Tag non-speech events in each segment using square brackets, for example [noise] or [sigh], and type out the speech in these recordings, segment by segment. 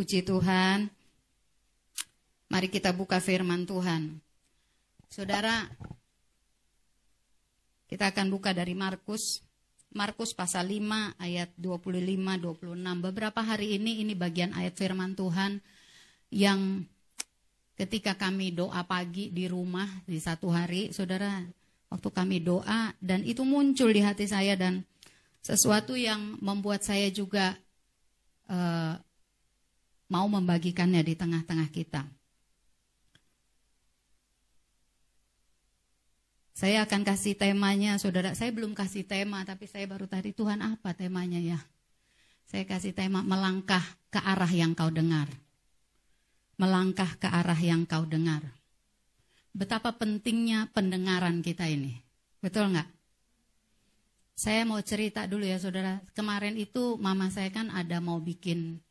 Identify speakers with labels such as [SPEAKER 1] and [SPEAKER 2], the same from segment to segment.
[SPEAKER 1] Puji Tuhan. Mari kita buka firman Tuhan. Saudara, kita akan buka dari Markus. Markus pasal 5 ayat 25 26. Beberapa hari ini ini bagian ayat firman Tuhan yang ketika kami doa pagi di rumah di satu hari, Saudara, waktu kami doa dan itu muncul di hati saya dan sesuatu yang membuat saya juga uh, mau membagikannya di tengah-tengah kita. Saya akan kasih temanya, saudara. Saya belum kasih tema, tapi saya baru tadi Tuhan apa temanya ya? Saya kasih tema melangkah ke arah yang kau dengar. Melangkah ke arah yang kau dengar. Betapa pentingnya pendengaran kita ini. Betul nggak? Saya mau cerita dulu ya saudara. Kemarin itu mama saya kan ada mau bikin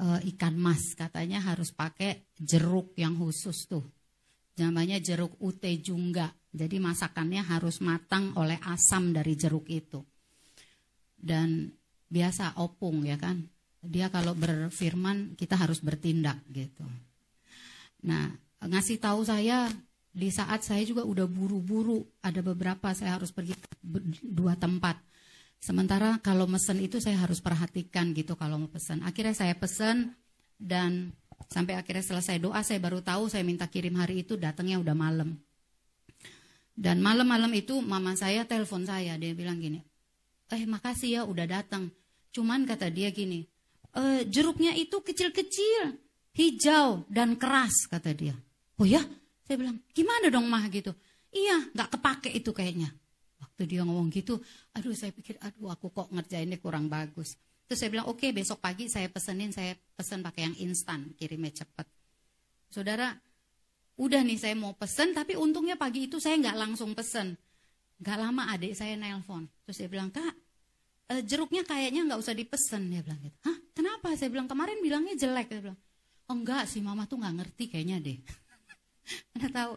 [SPEAKER 1] uh, ikan mas. Katanya harus pakai jeruk yang khusus tuh. Namanya jeruk ute jungga. Jadi masakannya harus matang oleh asam dari jeruk itu. Dan biasa opung ya kan. Dia kalau berfirman kita harus bertindak gitu. Nah, ngasih tahu saya di saat saya juga udah buru-buru, ada beberapa saya harus pergi dua tempat. Sementara kalau mesen itu saya harus perhatikan gitu kalau mau pesan. Akhirnya saya pesan dan sampai akhirnya selesai doa saya baru tahu saya minta kirim hari itu datangnya udah malam. Dan malam-malam itu mama saya telepon saya, dia bilang gini, eh makasih ya udah datang. Cuman kata dia gini, e, jeruknya itu kecil-kecil, hijau dan keras kata dia. Oh ya? Saya bilang, gimana dong mah gitu? Iya, nggak kepake itu kayaknya. Waktu dia ngomong gitu, aduh saya pikir, aduh aku kok ngerjainnya kurang bagus. Terus saya bilang, oke okay, besok pagi saya pesenin, saya pesen pakai yang instan, kirimnya cepet. Saudara, udah nih saya mau pesen tapi untungnya pagi itu saya nggak langsung pesen. Nggak lama adik saya nelpon. Terus saya bilang kak e, jeruknya kayaknya nggak usah dipesen. Dia bilang gitu. Hah? Kenapa? Saya bilang kemarin bilangnya jelek. Dia bilang oh enggak sih mama tuh nggak ngerti kayaknya deh. [laughs] Anda tahu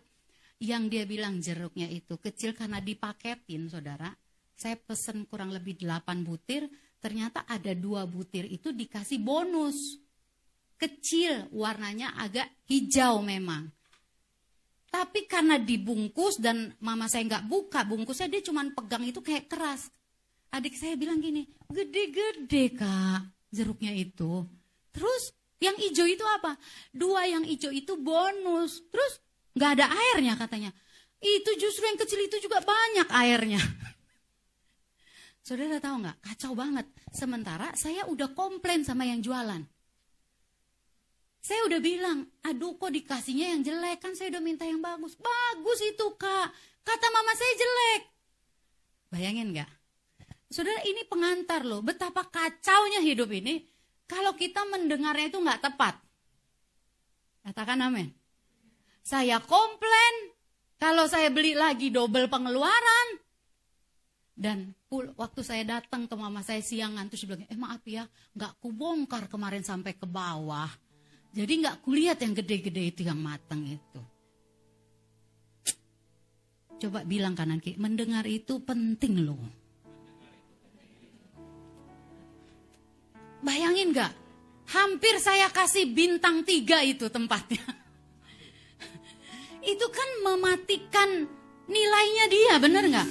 [SPEAKER 1] yang dia bilang jeruknya itu kecil karena dipaketin saudara saya pesen kurang lebih 8 butir ternyata ada dua butir itu dikasih bonus kecil warnanya agak hijau memang tapi karena dibungkus dan mama saya nggak buka bungkusnya, dia cuma pegang itu kayak keras. Adik saya bilang gini, gede-gede kak jeruknya itu. Terus yang hijau itu apa? Dua yang hijau itu bonus. Terus nggak ada airnya katanya. Itu justru yang kecil itu juga banyak airnya. [laughs] Saudara tahu nggak? Kacau banget. Sementara saya udah komplain sama yang jualan. Saya udah bilang, aduh kok dikasihnya yang jelek, kan saya udah minta yang bagus. Bagus itu kak, kata mama saya jelek. Bayangin gak? Saudara ini pengantar loh, betapa kacaunya hidup ini kalau kita mendengarnya itu nggak tepat. Katakan amin. Saya komplain kalau saya beli lagi double pengeluaran. Dan waktu saya datang ke mama saya siangan, terus dia bilang, eh maaf ya, nggak kubongkar kemarin sampai ke bawah. Jadi nggak kulihat yang gede-gede itu yang matang itu. Coba bilang kanan kiri, mendengar itu penting loh. Bayangin nggak? Hampir saya kasih bintang tiga itu tempatnya. Itu kan mematikan nilainya dia, bener nggak?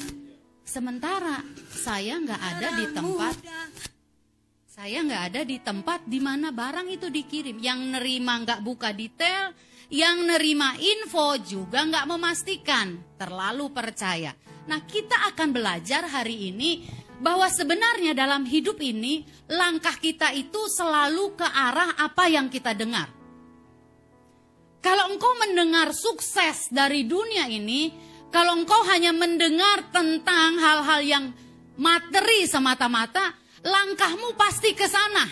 [SPEAKER 1] Sementara saya nggak ada di tempat saya nggak ada di tempat di mana barang itu dikirim. Yang nerima nggak buka detail, yang nerima info juga nggak memastikan. Terlalu percaya. Nah kita akan belajar hari ini bahwa sebenarnya dalam hidup ini langkah kita itu selalu ke arah apa yang kita dengar. Kalau engkau mendengar sukses dari dunia ini, kalau engkau hanya mendengar tentang hal-hal yang materi semata-mata, langkahmu pasti ke sana.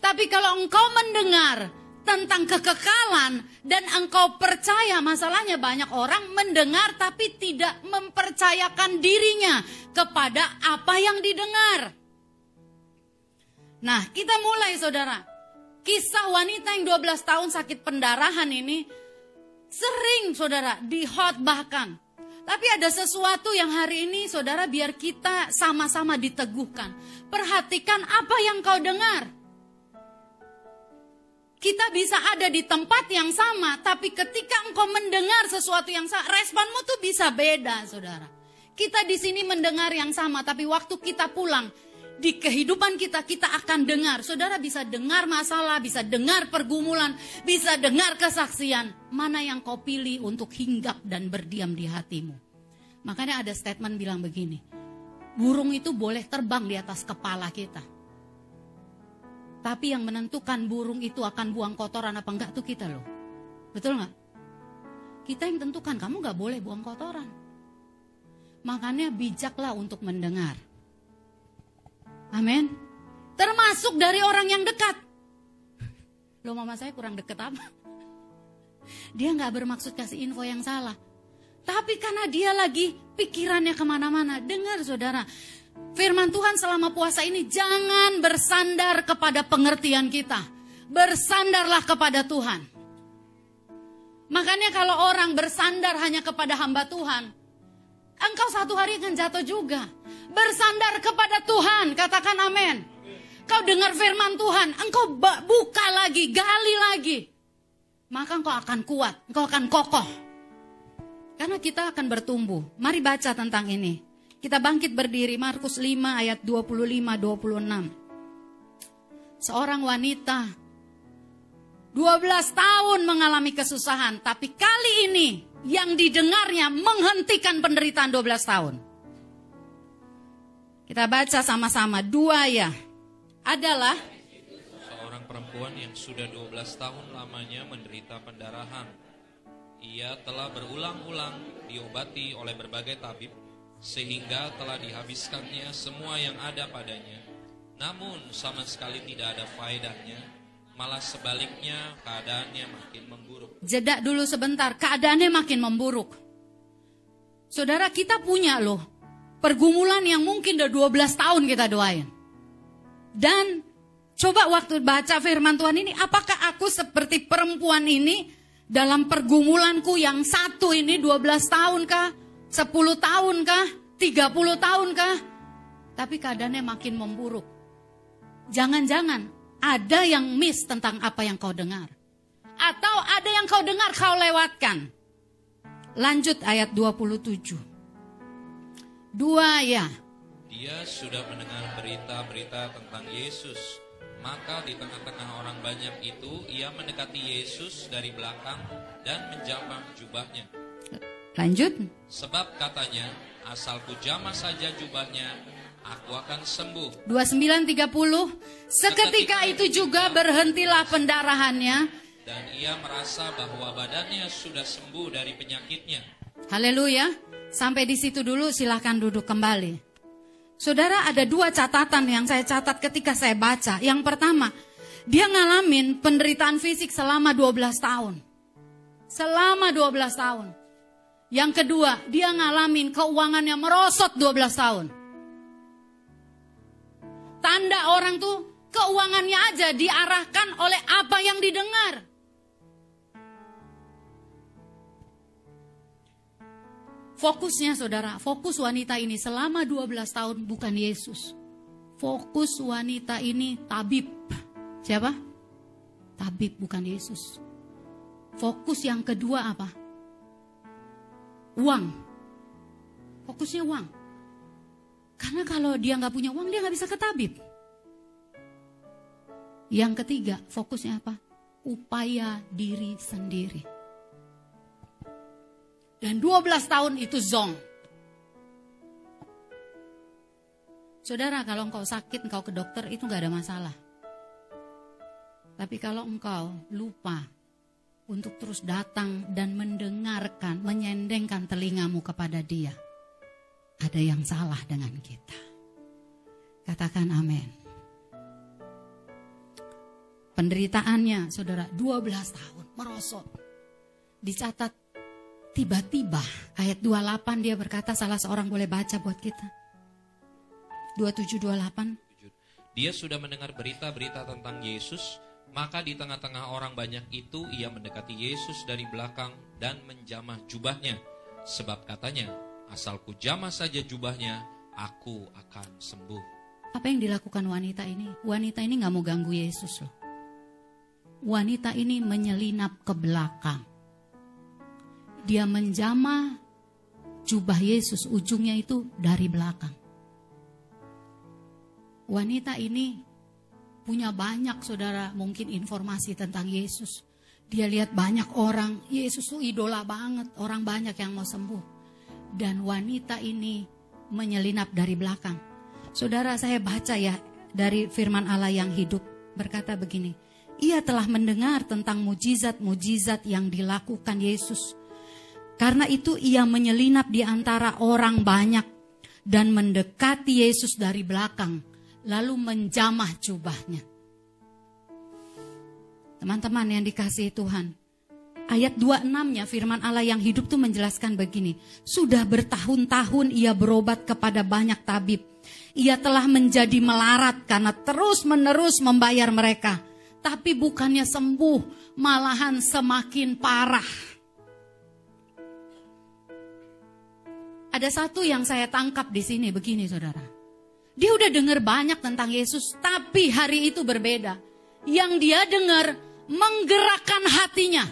[SPEAKER 1] Tapi kalau engkau mendengar tentang kekekalan dan engkau percaya, masalahnya banyak orang mendengar tapi tidak mempercayakan dirinya kepada apa yang didengar. Nah, kita mulai saudara. Kisah wanita yang 12 tahun sakit pendarahan ini sering saudara dihotbahkan tapi ada sesuatu yang hari ini saudara biar kita sama-sama diteguhkan. Perhatikan apa yang kau dengar. Kita bisa ada di tempat yang sama, tapi ketika engkau mendengar sesuatu yang sama, responmu tuh bisa beda, saudara. Kita di sini mendengar yang sama, tapi waktu kita pulang, di kehidupan kita, kita akan dengar. Saudara bisa dengar masalah, bisa dengar pergumulan, bisa dengar kesaksian. Mana yang kau pilih untuk hinggap dan berdiam di hatimu. Makanya ada statement bilang begini, burung itu boleh terbang di atas kepala kita tapi yang menentukan burung itu akan buang kotoran apa enggak tuh kita loh. Betul nggak? Kita yang tentukan, kamu nggak boleh buang kotoran. Makanya bijaklah untuk mendengar. Amin. Termasuk dari orang yang dekat. Loh mama saya kurang deket apa? Dia nggak bermaksud kasih info yang salah. Tapi karena dia lagi pikirannya ke mana-mana. Dengar saudara, Firman Tuhan selama puasa ini jangan bersandar kepada pengertian kita. Bersandarlah kepada Tuhan. Makanya kalau orang bersandar hanya kepada hamba Tuhan, engkau satu hari akan jatuh juga. Bersandar kepada Tuhan, katakan amin. Kau dengar firman Tuhan, engkau buka lagi, gali lagi. Maka engkau akan kuat, engkau akan kokoh. Karena kita akan bertumbuh. Mari baca tentang ini. Kita bangkit berdiri Markus 5 ayat 25 26. Seorang wanita 12 tahun mengalami kesusahan, tapi kali ini yang didengarnya menghentikan penderitaan 12 tahun. Kita baca sama-sama dua ya. Adalah
[SPEAKER 2] seorang perempuan yang sudah 12 tahun lamanya menderita pendarahan. Ia telah berulang-ulang diobati oleh berbagai tabib sehingga telah dihabiskannya semua yang ada padanya. Namun sama sekali tidak ada faedahnya, malah sebaliknya keadaannya makin memburuk.
[SPEAKER 1] Jeda dulu sebentar, keadaannya makin memburuk. Saudara kita punya loh, pergumulan yang mungkin udah 12 tahun kita doain. Dan coba waktu baca firman Tuhan ini, apakah aku seperti perempuan ini dalam pergumulanku yang satu ini 12 tahun kah? 10 tahun kah? 30 tahun kah? Tapi keadaannya makin memburuk. Jangan-jangan ada yang miss tentang apa yang kau dengar. Atau ada yang kau dengar kau lewatkan. Lanjut ayat 27. Dua ya.
[SPEAKER 2] Dia sudah mendengar berita-berita tentang Yesus. Maka di tengah-tengah orang banyak itu ia mendekati Yesus dari belakang dan menjamah jubahnya.
[SPEAKER 1] Lanjut.
[SPEAKER 2] Sebab katanya, asalku jamah saja jubahnya, aku akan sembuh.
[SPEAKER 1] 29.30 Seketika itu juga berhentilah pendarahannya.
[SPEAKER 2] Dan ia merasa bahwa badannya sudah sembuh dari penyakitnya.
[SPEAKER 1] Haleluya. Sampai di situ dulu silahkan duduk kembali. Saudara ada dua catatan yang saya catat ketika saya baca. Yang pertama, dia ngalamin penderitaan fisik selama 12 tahun. Selama 12 tahun. Yang kedua, dia ngalamin keuangannya merosot 12 tahun. Tanda orang tuh keuangannya aja diarahkan oleh apa yang didengar. Fokusnya saudara, fokus wanita ini selama 12 tahun bukan Yesus. Fokus wanita ini tabib. Siapa? Tabib bukan Yesus. Fokus yang kedua apa? uang. Fokusnya uang. Karena kalau dia nggak punya uang, dia nggak bisa ke tabib. Yang ketiga, fokusnya apa? Upaya diri sendiri. Dan 12 tahun itu zong. Saudara, kalau engkau sakit, engkau ke dokter, itu nggak ada masalah. Tapi kalau engkau lupa untuk terus datang dan mendengarkan, menyendengkan telingamu kepada Dia. Ada yang salah dengan kita. Katakan amin. Penderitaannya, saudara, 12 tahun, merosot. Dicatat tiba-tiba, ayat 28 dia berkata salah seorang boleh baca buat kita. 27-28.
[SPEAKER 2] Dia sudah mendengar berita-berita tentang Yesus maka di tengah-tengah orang banyak itu ia mendekati Yesus dari belakang dan menjamah jubahnya. Sebab katanya, asalku jamah saja jubahnya, aku akan sembuh.
[SPEAKER 1] Apa yang dilakukan wanita ini? Wanita ini nggak mau ganggu Yesus loh. wanita ini menyelinap ke belakang. Dia menjamah jubah Yesus ujungnya itu dari belakang. Wanita ini punya banyak saudara mungkin informasi tentang Yesus. Dia lihat banyak orang, Yesus itu idola banget, orang banyak yang mau sembuh. Dan wanita ini menyelinap dari belakang. Saudara saya baca ya dari firman Allah yang hidup berkata begini. Ia telah mendengar tentang mujizat-mujizat yang dilakukan Yesus. Karena itu ia menyelinap di antara orang banyak dan mendekati Yesus dari belakang lalu menjamah jubahnya. Teman-teman yang dikasihi Tuhan. Ayat 26-nya firman Allah yang hidup tuh menjelaskan begini. Sudah bertahun-tahun ia berobat kepada banyak tabib. Ia telah menjadi melarat karena terus-menerus membayar mereka. Tapi bukannya sembuh, malahan semakin parah. Ada satu yang saya tangkap di sini begini saudara. Dia udah dengar banyak tentang Yesus, tapi hari itu berbeda. Yang dia dengar menggerakkan hatinya.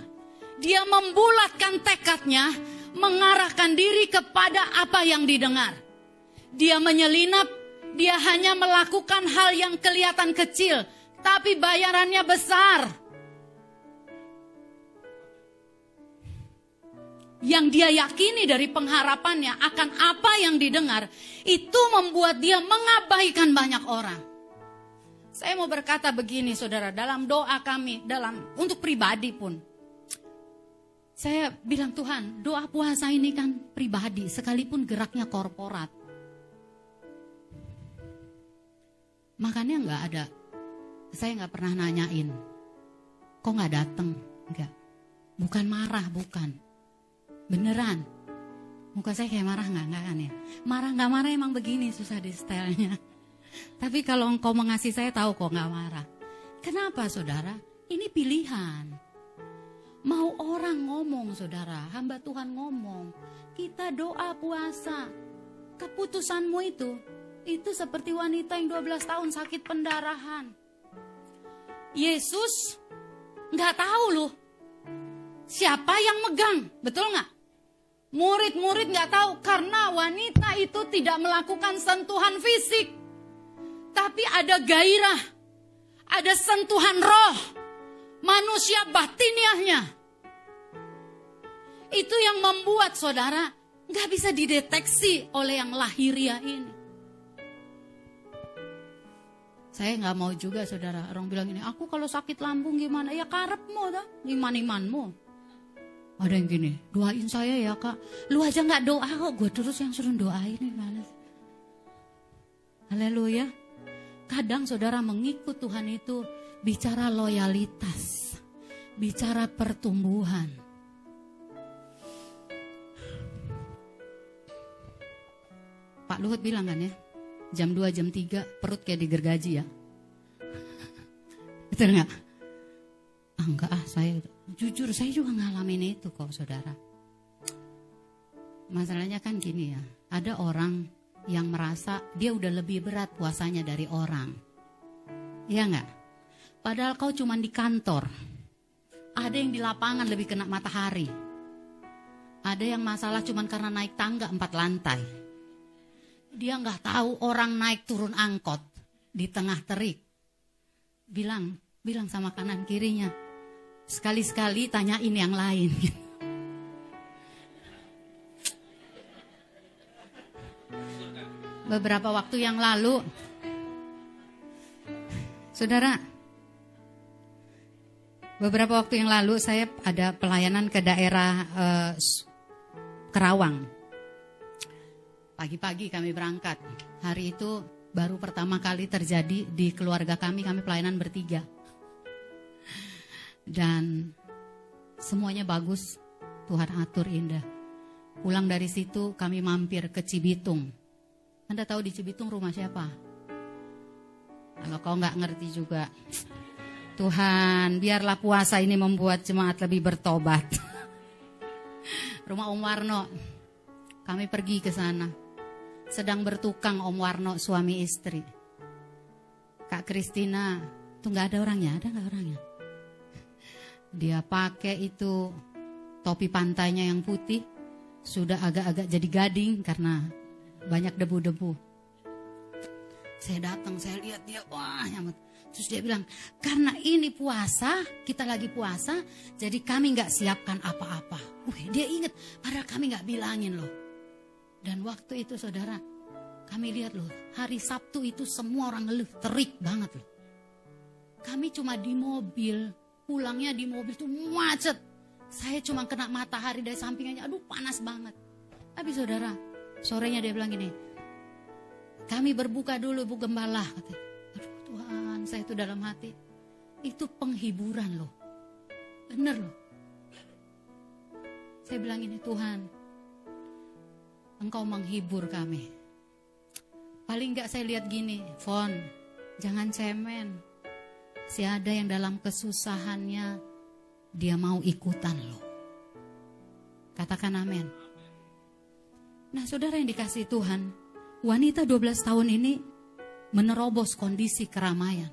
[SPEAKER 1] Dia membulatkan tekadnya, mengarahkan diri kepada apa yang didengar. Dia menyelinap, dia hanya melakukan hal yang kelihatan kecil, tapi bayarannya besar. Yang dia yakini dari pengharapannya akan apa yang didengar, itu membuat dia mengabaikan banyak orang. Saya mau berkata begini saudara, dalam doa kami, dalam untuk pribadi pun. Saya bilang Tuhan, doa puasa ini kan pribadi, sekalipun geraknya korporat. Makanya nggak ada, saya nggak pernah nanyain, kok nggak datang? Enggak, bukan marah, bukan Beneran. Muka saya kayak marah nggak? Nggak kan ya? Marah nggak marah emang begini susah di stylenya. [laughs] Tapi kalau engkau mengasih saya tahu kok nggak marah. Kenapa saudara? Ini pilihan. Mau orang ngomong saudara, hamba Tuhan ngomong. Kita doa puasa. Keputusanmu itu, itu seperti wanita yang 12 tahun sakit pendarahan. Yesus nggak tahu loh siapa yang megang, betul nggak? Murid-murid nggak tahu karena wanita itu tidak melakukan sentuhan fisik. Tapi ada gairah, ada sentuhan roh, manusia batiniahnya. Itu yang membuat saudara nggak bisa dideteksi oleh yang lahiriah ini. Saya nggak mau juga saudara orang bilang ini, aku kalau sakit lambung gimana? Ya karepmu dah, iman-imanmu. Ada yang gini, doain saya ya kak. Lu aja nggak doa kok, gue terus yang suruh doain nih malas. Haleluya. Kadang saudara mengikut Tuhan itu bicara loyalitas, bicara pertumbuhan. Pak Luhut bilang kan ya, jam 2, jam 3 perut kayak digergaji ya. [laughs] Betul nggak? Ah, enggak ah, saya Jujur saya juga ngalamin itu kok saudara. Masalahnya kan gini ya, ada orang yang merasa dia udah lebih berat puasanya dari orang. Iya nggak? Padahal kau cuma di kantor. Ada yang di lapangan lebih kena matahari. Ada yang masalah cuma karena naik tangga empat lantai. Dia nggak tahu orang naik turun angkot di tengah terik. Bilang, bilang sama kanan kirinya, Sekali-sekali tanyain yang lain. Beberapa waktu yang lalu, saudara, beberapa waktu yang lalu saya ada pelayanan ke daerah uh, Kerawang. Pagi-pagi kami berangkat. Hari itu baru pertama kali terjadi di keluarga kami, kami pelayanan bertiga dan semuanya bagus. Tuhan atur indah. Pulang dari situ kami mampir ke Cibitung. Anda tahu di Cibitung rumah siapa? Kalau kau nggak ngerti juga, Tuhan biarlah puasa ini membuat jemaat lebih bertobat. [laughs] rumah Om Warno, kami pergi ke sana. Sedang bertukang Om Warno suami istri. Kak Kristina, tuh nggak ada orangnya, ada nggak orangnya? Dia pakai itu topi pantainya yang putih. Sudah agak-agak jadi gading karena banyak debu-debu. Saya datang, saya lihat dia, wah nyamut. Terus dia bilang, karena ini puasa, kita lagi puasa, jadi kami nggak siapkan apa-apa. Dia inget, padahal kami nggak bilangin loh. Dan waktu itu saudara, kami lihat loh, hari Sabtu itu semua orang ngeluh, terik banget loh. Kami cuma di mobil, pulangnya di mobil tuh macet. Saya cuma kena matahari dari sampingnya, aduh panas banget. Tapi saudara, sorenya dia bilang gini, kami berbuka dulu Bu Gembala. Katanya. Tuhan, saya itu dalam hati. Itu penghiburan loh. Bener loh. Saya bilang ini Tuhan, Engkau menghibur kami. Paling nggak saya lihat gini, Fon, jangan cemen. Si ada yang dalam kesusahannya, dia mau ikutan loh. Katakan amin. Nah saudara yang dikasih Tuhan, wanita 12 tahun ini menerobos kondisi keramaian.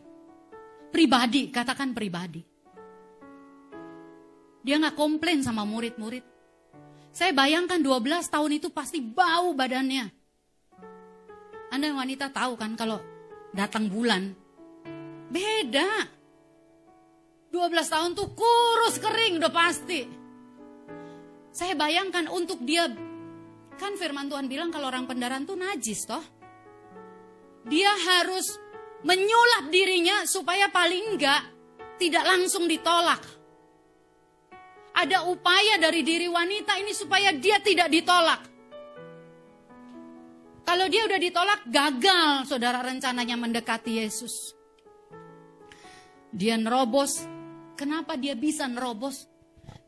[SPEAKER 1] Pribadi, katakan pribadi. Dia nggak komplain sama murid-murid. Saya bayangkan 12 tahun itu pasti bau badannya. Anda wanita tahu kan kalau datang bulan. Beda. 12 tahun tuh kurus kering udah pasti. Saya bayangkan untuk dia kan firman Tuhan bilang kalau orang pendaran tuh najis toh. Dia harus menyulap dirinya supaya paling enggak tidak langsung ditolak. Ada upaya dari diri wanita ini supaya dia tidak ditolak. Kalau dia udah ditolak, gagal saudara rencananya mendekati Yesus. Dia nerobos. Kenapa dia bisa nerobos?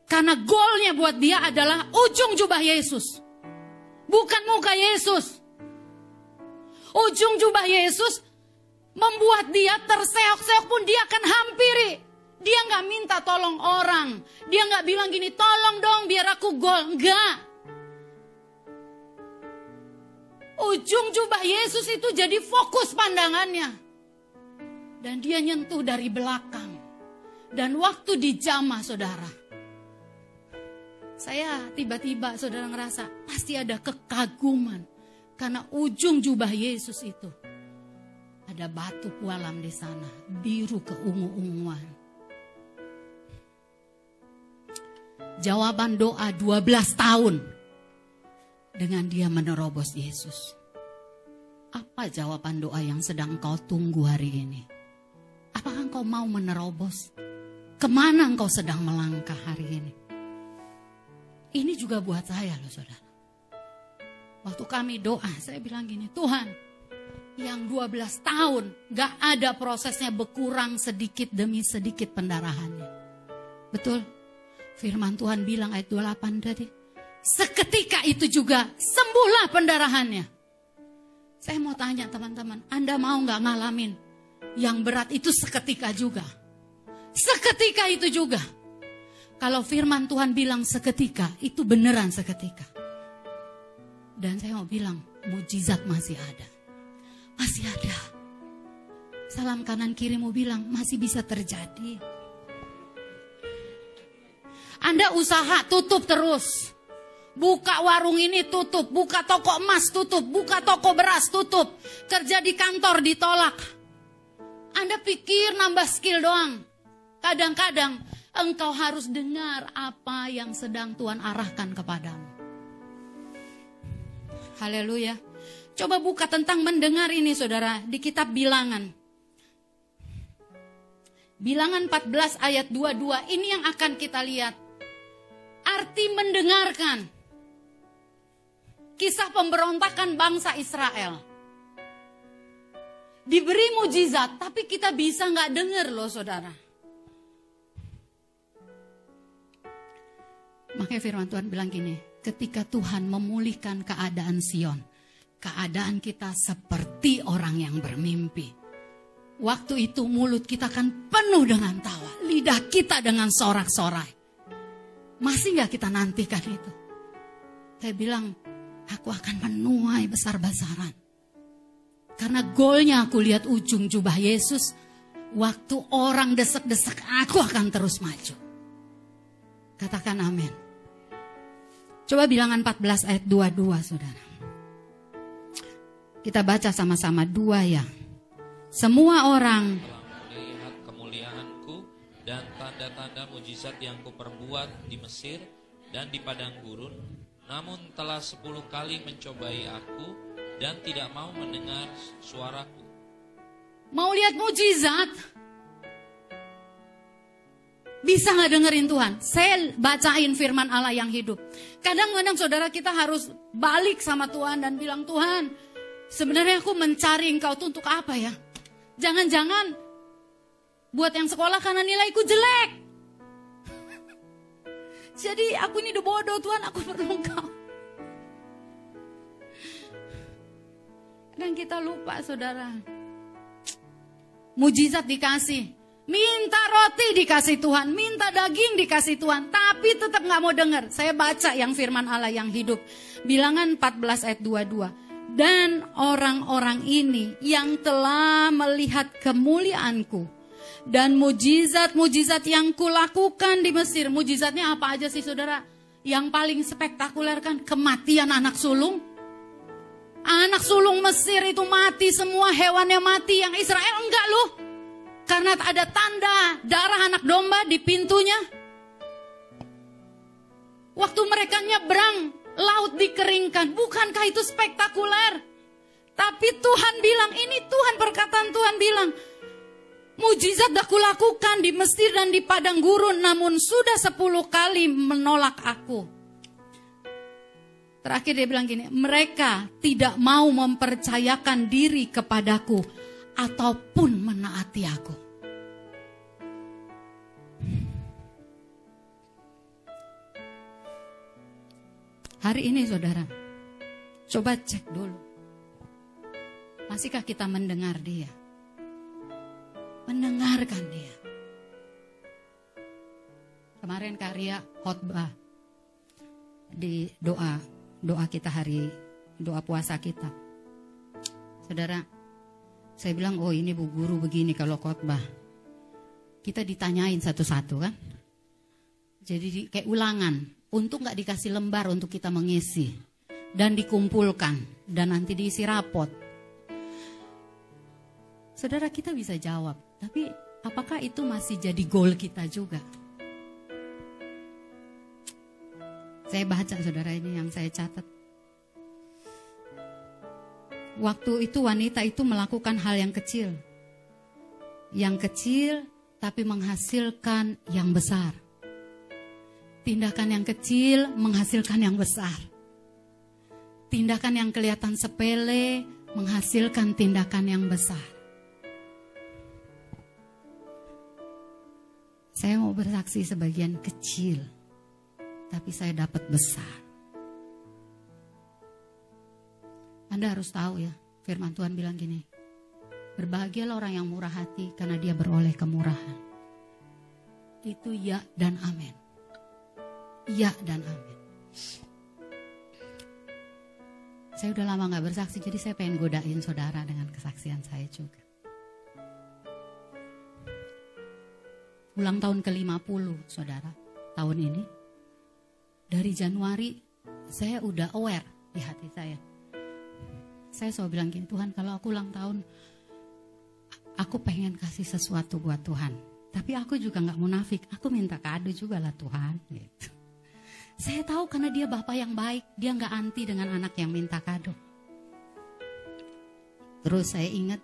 [SPEAKER 1] Karena golnya buat dia adalah ujung jubah Yesus. Bukan muka Yesus. Ujung jubah Yesus membuat dia terseok-seok pun dia akan hampiri. Dia nggak minta tolong orang. Dia nggak bilang gini, tolong dong biar aku gol. Enggak. Ujung jubah Yesus itu jadi fokus pandangannya. Dan dia nyentuh dari belakang. Dan waktu dijamah saudara. Saya tiba-tiba saudara ngerasa pasti ada kekaguman. Karena ujung jubah Yesus itu ada batu pualam di sana, biru keungu-unguan. Jawaban doa 12 tahun dengan dia menerobos Yesus. Apa jawaban doa yang sedang kau tunggu hari ini? Apakah engkau mau menerobos? Ke mana engkau sedang melangkah hari ini? Ini juga buat saya loh saudara. Waktu kami doa, saya bilang gini, Tuhan, yang 12 tahun gak ada prosesnya berkurang sedikit demi sedikit pendarahannya. Betul? Firman Tuhan bilang ayat 28 tadi. Seketika itu juga sembuhlah pendarahannya. Saya mau tanya teman-teman, Anda mau gak ngalamin yang berat itu seketika juga? Seketika itu juga. Kalau firman Tuhan bilang seketika, itu beneran seketika. Dan saya mau bilang, mujizat masih ada. Masih ada. Salam kanan kiri mau bilang, masih bisa terjadi. Anda usaha tutup terus. Buka warung ini tutup, buka toko emas tutup, buka toko beras tutup. Kerja di kantor ditolak. Anda pikir nambah skill doang. Kadang-kadang engkau harus dengar apa yang sedang Tuhan arahkan kepadamu. Haleluya. Coba buka tentang mendengar ini saudara di kitab bilangan. Bilangan 14 ayat 22 ini yang akan kita lihat. Arti mendengarkan. Kisah pemberontakan bangsa Israel. Diberi mujizat tapi kita bisa nggak dengar loh saudara. Makanya firman Tuhan bilang gini, ketika Tuhan memulihkan keadaan Sion, keadaan kita seperti orang yang bermimpi. Waktu itu mulut kita akan penuh dengan tawa, lidah kita dengan sorak-sorai. Masih nggak kita nantikan itu? Saya bilang, aku akan menuai besar-besaran. Karena golnya aku lihat ujung jubah Yesus, waktu orang desek-desek aku akan terus maju. Katakan amin. Coba bilangan 14 ayat 22 saudara. Kita baca sama-sama dua ya. Semua orang
[SPEAKER 2] melihat kemuliaanku dan tanda-tanda mujizat yang kuperbuat di Mesir dan di padang gurun, namun telah sepuluh kali mencobai aku dan tidak mau mendengar suaraku.
[SPEAKER 1] mau lihat mujizat. Bisa nggak dengerin Tuhan? Saya bacain firman Allah yang hidup. Kadang-kadang saudara kita harus balik sama Tuhan dan bilang Tuhan, sebenarnya aku mencari Engkau tuh untuk apa ya? Jangan-jangan buat yang sekolah karena nilaiku jelek. [laughs] Jadi aku ini udah bodoh Tuhan, aku perlu Engkau. Dan kita lupa saudara. Mujizat dikasih. Minta roti dikasih Tuhan, minta daging dikasih Tuhan, tapi tetap nggak mau dengar. Saya baca yang firman Allah yang hidup. Bilangan 14 ayat 22. Dan orang-orang ini yang telah melihat kemuliaanku dan mujizat-mujizat yang kulakukan di Mesir. Mujizatnya apa aja sih saudara? Yang paling spektakuler kan kematian anak sulung. Anak sulung Mesir itu mati semua hewannya mati yang Israel enggak loh. Karena ada tanda darah anak domba di pintunya. Waktu mereka nyebrang, laut dikeringkan. Bukankah itu spektakuler? Tapi Tuhan bilang, ini Tuhan perkataan Tuhan bilang, mujizat dah kulakukan di Mesir dan di padang gurun, namun sudah sepuluh kali menolak aku. Terakhir dia bilang gini, mereka tidak mau mempercayakan diri kepadaku ataupun menaati aku. Hari ini saudara, coba cek dulu. Masihkah kita mendengar dia? Mendengarkan dia. Kemarin karya khotbah di doa, doa kita hari, doa puasa kita. Saudara, saya bilang, oh ini bu guru begini kalau khotbah. Kita ditanyain satu-satu kan. Jadi di, kayak ulangan, untuk nggak dikasih lembar untuk kita mengisi dan dikumpulkan dan nanti diisi rapot. Saudara kita bisa jawab, tapi apakah itu masih jadi goal kita juga? Saya baca saudara ini yang saya catat. Waktu itu wanita itu melakukan hal yang kecil. Yang kecil tapi menghasilkan yang besar. Tindakan yang kecil menghasilkan yang besar. Tindakan yang kelihatan sepele menghasilkan tindakan yang besar. Saya mau bersaksi sebagian kecil, tapi saya dapat besar. Anda harus tahu ya, firman Tuhan bilang gini, berbahagialah orang yang murah hati karena dia beroleh kemurahan. Itu ya dan amin. Ya dan amin. Saya udah lama gak bersaksi, jadi saya pengen godain saudara dengan kesaksian saya juga. Ulang tahun ke-50, saudara, tahun ini. Dari Januari, saya udah aware di hati saya. Saya selalu bilang gini, Tuhan kalau aku ulang tahun, aku pengen kasih sesuatu buat Tuhan. Tapi aku juga gak munafik, aku minta kado juga lah Tuhan. Gitu. Saya tahu karena dia bapak yang baik, dia nggak anti dengan anak yang minta kado. Terus saya ingat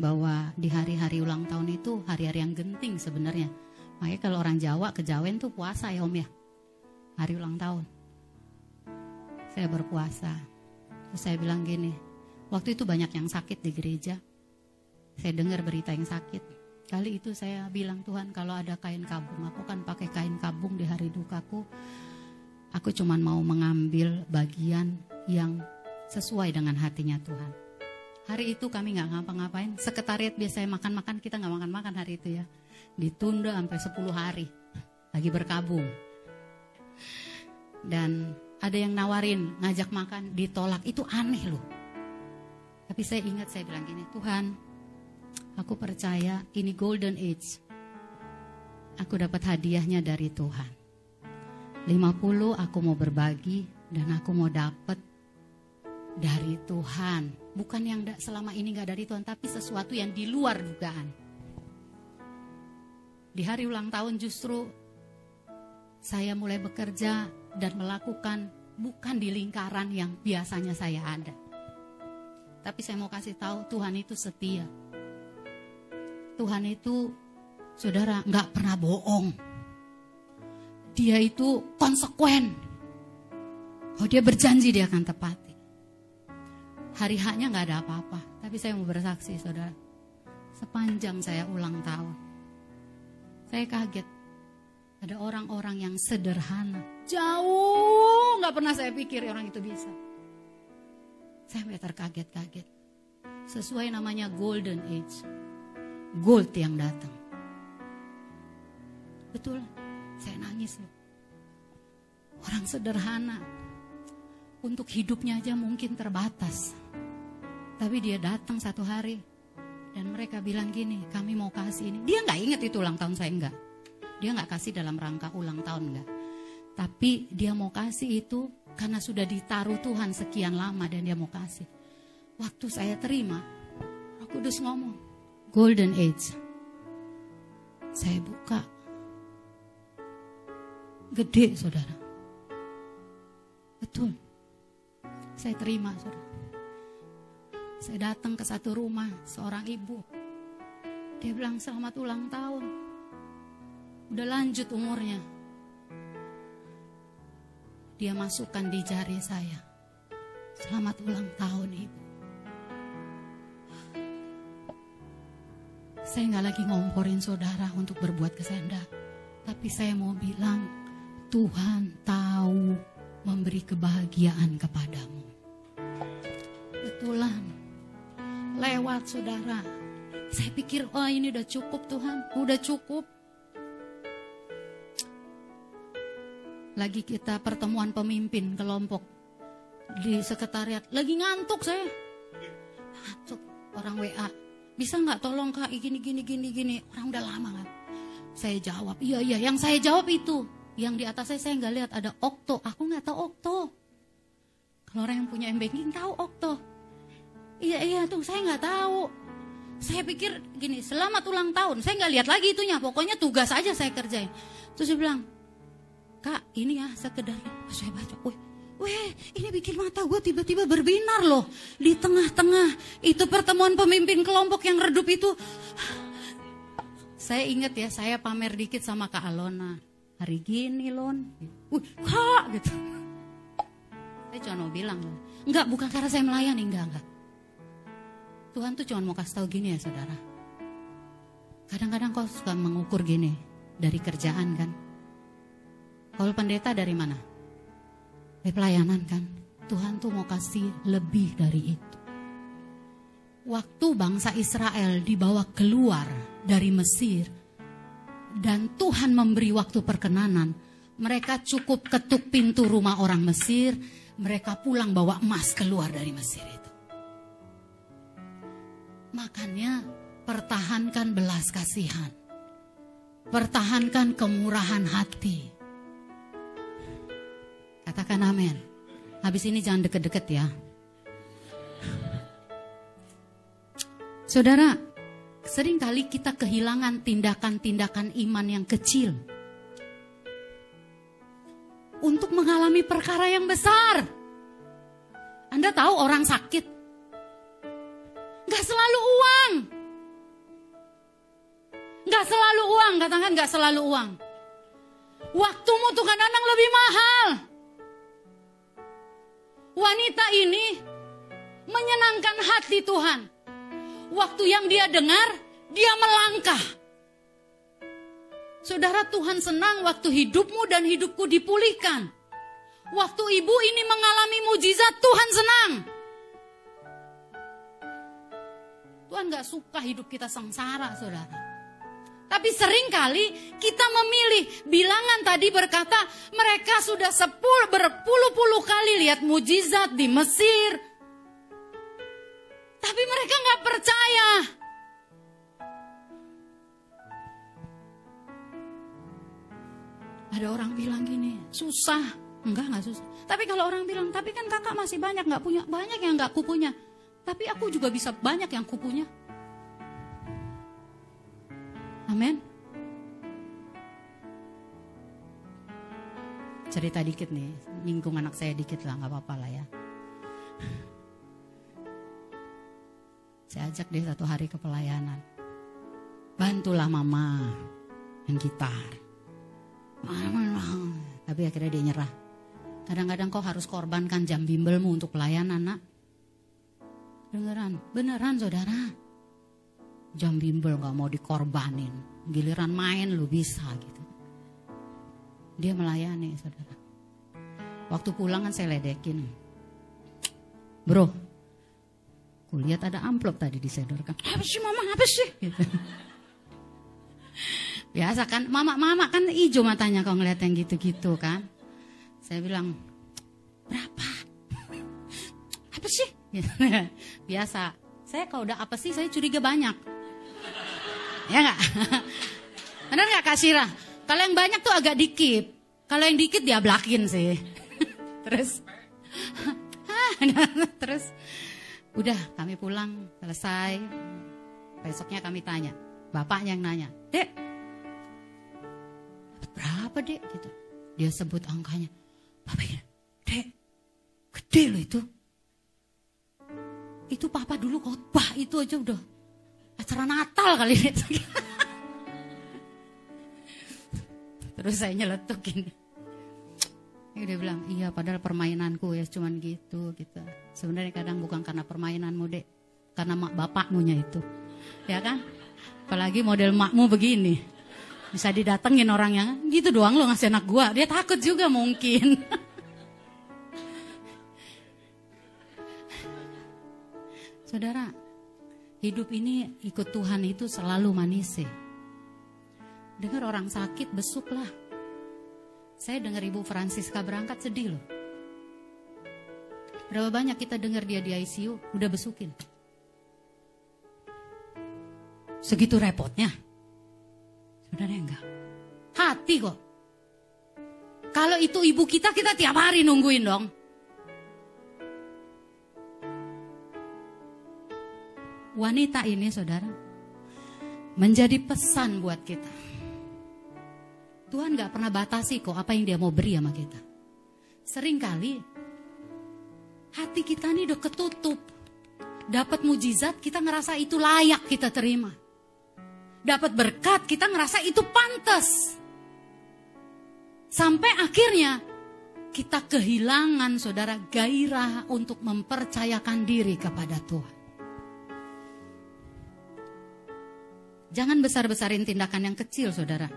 [SPEAKER 1] bahwa di hari-hari ulang tahun itu hari-hari yang genting sebenarnya. Makanya kalau orang Jawa kejawen tuh puasa ya om ya. Hari ulang tahun. Saya berpuasa. Terus saya bilang gini, waktu itu banyak yang sakit di gereja. Saya dengar berita yang sakit. Kali itu saya bilang Tuhan kalau ada kain kabung, aku kan pakai kain kabung di hari dukaku. Aku cuma mau mengambil bagian yang sesuai dengan hatinya Tuhan. Hari itu kami nggak ngapa-ngapain. Sekretariat biasanya makan-makan, kita nggak makan-makan hari itu ya. Ditunda sampai 10 hari. Lagi berkabung. Dan ada yang nawarin, ngajak makan, ditolak. Itu aneh loh. Tapi saya ingat saya bilang gini, Tuhan, aku percaya ini golden age. Aku dapat hadiahnya dari Tuhan. 50 aku mau berbagi dan aku mau dapat dari Tuhan. Bukan yang selama ini nggak dari Tuhan, tapi sesuatu yang di luar dugaan. Di hari ulang tahun justru saya mulai bekerja dan melakukan bukan di lingkaran yang biasanya saya ada. Tapi saya mau kasih tahu Tuhan itu setia. Tuhan itu saudara nggak pernah bohong dia itu konsekuen. Oh dia berjanji dia akan tepati. Hari haknya nggak ada apa-apa. Tapi saya mau bersaksi saudara. Sepanjang saya ulang tahun. Saya kaget. Ada orang-orang yang sederhana. Jauh nggak pernah saya pikir orang itu bisa. Saya sampai terkaget-kaget. Sesuai namanya golden age. Gold yang datang. Betul. Saya nangis loh. Orang sederhana. Untuk hidupnya aja mungkin terbatas. Tapi dia datang satu hari. Dan mereka bilang gini, kami mau kasih ini. Dia nggak inget itu ulang tahun saya enggak. Dia nggak kasih dalam rangka ulang tahun enggak. Tapi dia mau kasih itu karena sudah ditaruh Tuhan sekian lama dan dia mau kasih. Waktu saya terima, Roh Kudus ngomong, Golden Age. Saya buka, Gede saudara. Betul. Saya terima saudara. Saya datang ke satu rumah seorang ibu. Dia bilang selamat ulang tahun. Udah lanjut umurnya. Dia masukkan di jari saya. Selamat ulang tahun ibu. Saya nggak lagi ngomporin saudara untuk berbuat kesendak. Tapi saya mau bilang, Tuhan tahu memberi kebahagiaan kepadamu. Betulan, lewat saudara. Saya pikir, oh ini udah cukup Tuhan, udah cukup. Lagi kita pertemuan pemimpin kelompok di sekretariat. Lagi ngantuk saya. Ngantuk orang WA. Bisa nggak tolong kak gini gini gini gini. Orang udah lama kan. Saya jawab, iya iya. Yang saya jawab itu yang di atas saya saya nggak lihat ada okto. Aku nggak tahu okto. Kalau orang yang punya m banking tahu okto. Iya iya tuh saya nggak tahu. Saya pikir gini, selamat ulang tahun. Saya nggak lihat lagi itunya. Pokoknya tugas aja saya kerjain. Terus dia bilang, kak ini ya sekedar. Saya baca, wih, weh ini bikin mata gue tiba-tiba berbinar loh. Di tengah-tengah itu pertemuan pemimpin kelompok yang redup itu. Saya ingat ya, saya pamer dikit sama Kak Alona. Hari gini lon. Wih kak gitu. Saya cuma mau bilang enggak bukan karena saya melayani. Enggak enggak. Tuhan tuh cuma mau kasih tahu gini ya saudara. Kadang-kadang kau suka mengukur gini dari kerjaan kan kalau pendeta dari mana dari pelayanan kan Tuhan tuh mau kasih lebih dari itu waktu bangsa Israel dibawa keluar dari Mesir dan Tuhan memberi waktu perkenanan. Mereka cukup ketuk pintu rumah orang Mesir, mereka pulang bawa emas keluar dari Mesir itu. Makanya pertahankan belas kasihan. Pertahankan kemurahan hati. Katakan amin. Habis ini jangan deket-deket ya. Saudara, Seringkali kita kehilangan tindakan-tindakan iman yang kecil. Untuk mengalami perkara yang besar. Anda tahu orang sakit. Gak selalu uang. Gak selalu uang, katakan gak selalu uang. Waktumu tuh kadang-kadang lebih mahal. Wanita ini menyenangkan hati Tuhan waktu yang dia dengar, dia melangkah. Saudara Tuhan senang waktu hidupmu dan hidupku dipulihkan. Waktu ibu ini mengalami mujizat, Tuhan senang. Tuhan gak suka hidup kita sengsara, saudara. Tapi sering kali kita memilih bilangan tadi berkata mereka sudah sepuluh berpuluh-puluh kali lihat mujizat di Mesir, tapi mereka nggak percaya. Ada orang bilang gini, susah. Enggak, enggak susah. Tapi kalau orang bilang, tapi kan kakak masih banyak nggak punya, banyak yang nggak kupunya. Tapi aku juga bisa banyak yang kupunya. Amin. Cerita dikit nih, nyinggung anak saya dikit lah, nggak apa-apa lah ya. Saya ajak dia satu hari ke pelayanan. Bantulah mama main gitar. Tapi akhirnya dia nyerah. Kadang-kadang kau harus korbankan jam bimbelmu untuk pelayanan, nak. Beneran, beneran saudara. Jam bimbel gak mau dikorbanin. Giliran main lu bisa gitu. Dia melayani saudara. Waktu pulang kan saya ledekin. Bro, kulihat ada amplop tadi disedorkan. Apa sih mama, apa sih? Gitu. Biasa kan, mama-mama kan hijau matanya kalau ngeliat yang gitu-gitu kan. Saya bilang, berapa? Apa sih? [laughs] Biasa. Saya kalau udah apa sih, saya curiga banyak. Ya nggak? [laughs] Benar nggak Kak? Kalau yang banyak tuh agak dikit. Kalau yang dikit dia blakin sih. [laughs] terus, [laughs] terus, udah kami pulang selesai. Besoknya kami tanya, bapaknya yang nanya, dek, berapa dek gitu. Dia sebut angkanya. Bapak dek, gede loh itu. Itu papa dulu khotbah itu aja udah acara Natal kali itu. Terus saya nyeletukin. Dia bilang, iya padahal permainanku ya cuman gitu gitu. Sebenarnya kadang bukan karena permainanmu dek, karena mak bapakmunya itu. Ya kan? Apalagi model makmu begini. Bisa didatengin orang yang gitu doang lo ngasih anak gua. Dia takut juga mungkin. [laughs] Saudara, hidup ini ikut Tuhan itu selalu manis sih. Dengar orang sakit besuklah. Saya dengar Ibu Francisca berangkat sedih loh. Berapa banyak kita dengar dia di ICU udah besukin. Segitu repotnya. Sebenarnya enggak. Hati kok. Kalau itu ibu kita, kita tiap hari nungguin dong. Wanita ini saudara, menjadi pesan buat kita. Tuhan gak pernah batasi kok apa yang dia mau beri sama kita. Seringkali hati kita ini udah ketutup. Dapat mujizat kita ngerasa itu layak kita terima dapat berkat, kita ngerasa itu pantas. Sampai akhirnya kita kehilangan saudara gairah untuk mempercayakan diri kepada Tuhan. Jangan besar-besarin tindakan yang kecil saudara.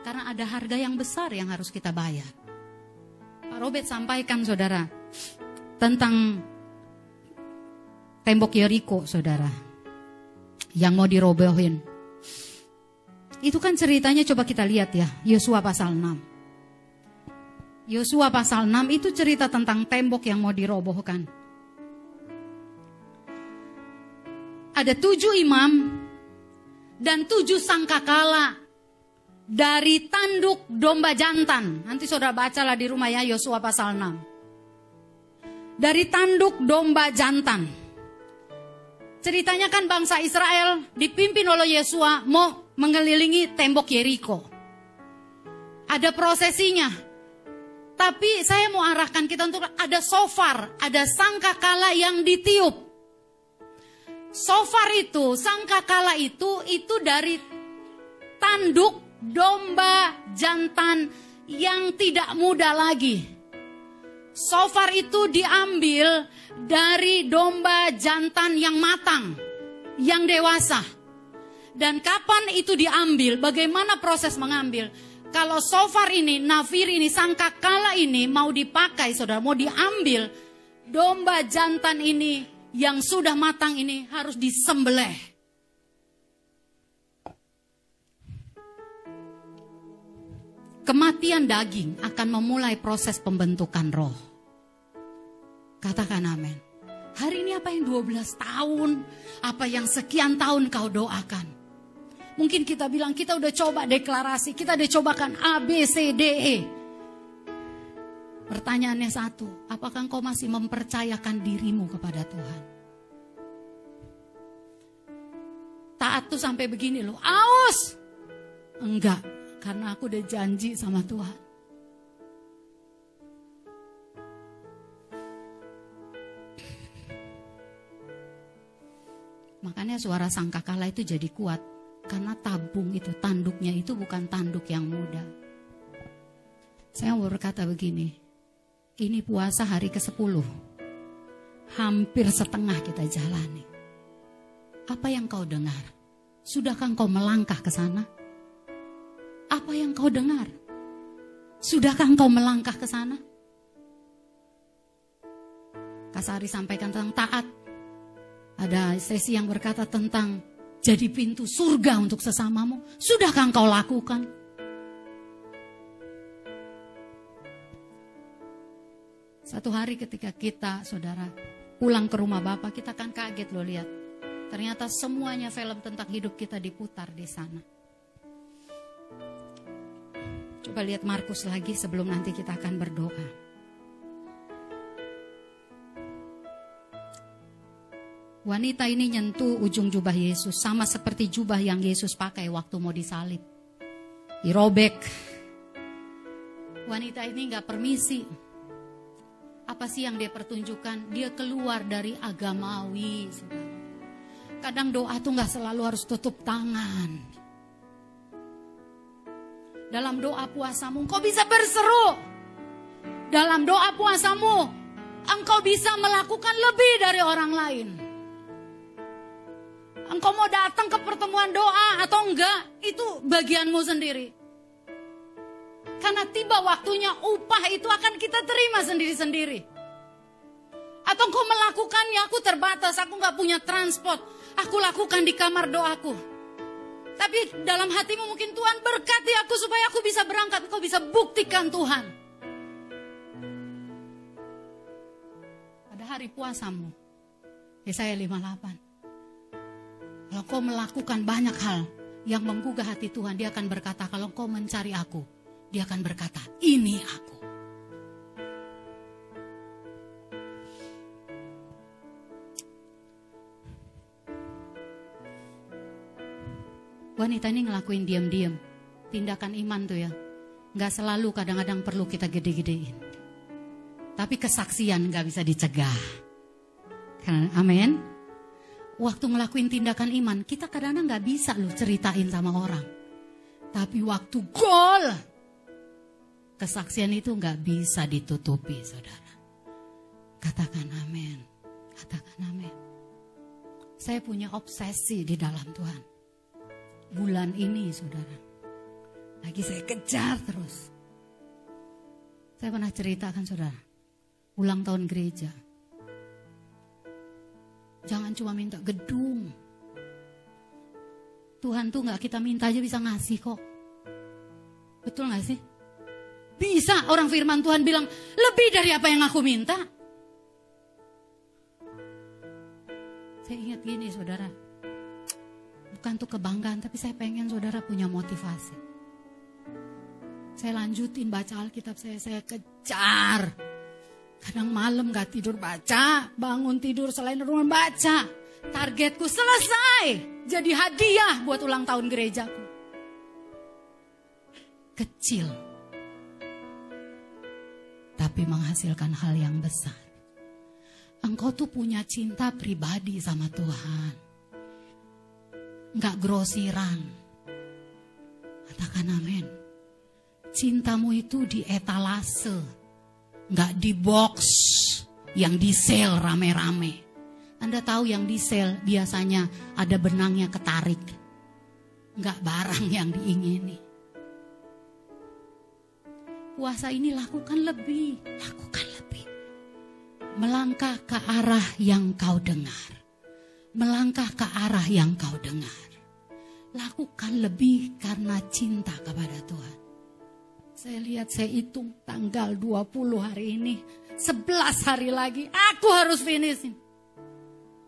[SPEAKER 1] Karena ada harga yang besar yang harus kita bayar. Pak Robert sampaikan saudara tentang tembok Yeriko saudara. Yang mau dirobohin. Itu kan ceritanya coba kita lihat ya, Yosua pasal 6. Yosua pasal 6 itu cerita tentang tembok yang mau dirobohkan. Ada tujuh imam dan tujuh sangkakala dari tanduk domba jantan. Nanti saudara bacalah di rumah ya Yosua pasal 6. Dari tanduk domba jantan. Ceritanya kan bangsa Israel dipimpin oleh Yosua mau mengelilingi tembok Yeriko. Ada prosesinya. Tapi saya mau arahkan kita untuk ada sofar, ada sangkakala yang ditiup. Sofar itu, sangkakala itu, itu dari tanduk domba jantan yang tidak muda lagi. Sofar itu diambil dari domba jantan yang matang, yang dewasa. Dan kapan itu diambil? Bagaimana proses mengambil? Kalau so far ini, nafir ini, sangka kala ini mau dipakai, saudara, mau diambil, domba jantan ini yang sudah matang ini harus disembelih. Kematian daging akan memulai proses pembentukan roh. Katakan amin. Hari ini apa yang 12 tahun, apa yang sekian tahun kau doakan Mungkin kita bilang kita udah coba deklarasi, kita udah cobakan A, B, C, D, E. Pertanyaannya satu, apakah engkau masih mempercayakan dirimu kepada Tuhan? Taat tuh sampai begini loh, aus. Enggak, karena aku udah janji sama Tuhan. Makanya suara sangkakala itu jadi kuat. Karena tabung itu, tanduknya itu bukan tanduk yang mudah. Saya mau berkata begini, ini puasa hari ke-10. Hampir setengah kita jalani. Apa yang kau dengar? Sudahkah kau melangkah ke sana? Apa yang kau dengar? Sudahkah kau melangkah ke sana? Kasari sampaikan tentang taat. Ada sesi yang berkata tentang jadi pintu surga untuk sesamamu. Sudahkah engkau lakukan? Satu hari ketika kita, saudara, pulang ke rumah Bapak, kita kan kaget loh lihat. Ternyata semuanya film tentang hidup kita diputar di sana. Coba lihat Markus lagi sebelum nanti kita akan berdoa. Wanita ini nyentuh ujung jubah Yesus sama seperti jubah yang Yesus pakai waktu mau disalib. Dirobek. Wanita ini nggak permisi. Apa sih yang dia pertunjukkan? Dia keluar dari agamawi. Kadang doa tuh nggak selalu harus tutup tangan. Dalam doa puasamu engkau bisa berseru. Dalam doa puasamu engkau bisa melakukan lebih dari orang lain. Engkau mau datang ke pertemuan doa atau enggak, itu bagianmu sendiri. Karena tiba waktunya upah itu akan kita terima sendiri-sendiri. Atau engkau melakukannya, aku terbatas, aku nggak punya transport. Aku lakukan di kamar doaku. Tapi dalam hatimu mungkin Tuhan berkati aku supaya aku bisa berangkat. Kau bisa buktikan Tuhan. Pada hari puasamu. Yesaya 58. Kalau kau melakukan banyak hal yang menggugah hati Tuhan, dia akan berkata, kalau kau mencari aku, dia akan berkata, ini aku. Wanita ini ngelakuin diam-diam. Tindakan iman tuh ya. Nggak selalu kadang-kadang perlu kita gede-gedein. Tapi kesaksian nggak bisa dicegah. Amin waktu ngelakuin tindakan iman, kita kadang-kadang nggak bisa loh ceritain sama orang. Tapi waktu gol, kesaksian itu nggak bisa ditutupi, saudara. Katakan amin, katakan amin. Saya punya obsesi di dalam Tuhan. Bulan ini, saudara, lagi saya kejar terus. Saya pernah ceritakan, saudara, ulang tahun gereja Jangan cuma minta gedung. Tuhan tuh nggak kita minta aja bisa ngasih kok. Betul nggak sih? Bisa orang firman Tuhan bilang lebih dari apa yang aku minta. Saya ingat gini saudara. Bukan tuh kebanggaan tapi saya pengen saudara punya motivasi. Saya lanjutin baca Alkitab saya, saya kejar Kadang malam gak tidur baca, bangun tidur selain rumah baca. Targetku selesai, jadi hadiah buat ulang tahun gerejaku. Kecil, tapi menghasilkan hal yang besar. Engkau tuh punya cinta pribadi sama Tuhan. Gak grosiran. Katakan amin. Cintamu itu di etalase nggak di box yang di sale rame-rame. Anda tahu yang di sale biasanya ada benangnya ketarik. Nggak barang yang diingini. Puasa ini lakukan lebih, lakukan lebih. Melangkah ke arah yang kau dengar. Melangkah ke arah yang kau dengar. Lakukan lebih karena cinta kepada Tuhan. Saya lihat saya hitung tanggal 20 hari ini. 11 hari lagi aku harus finish.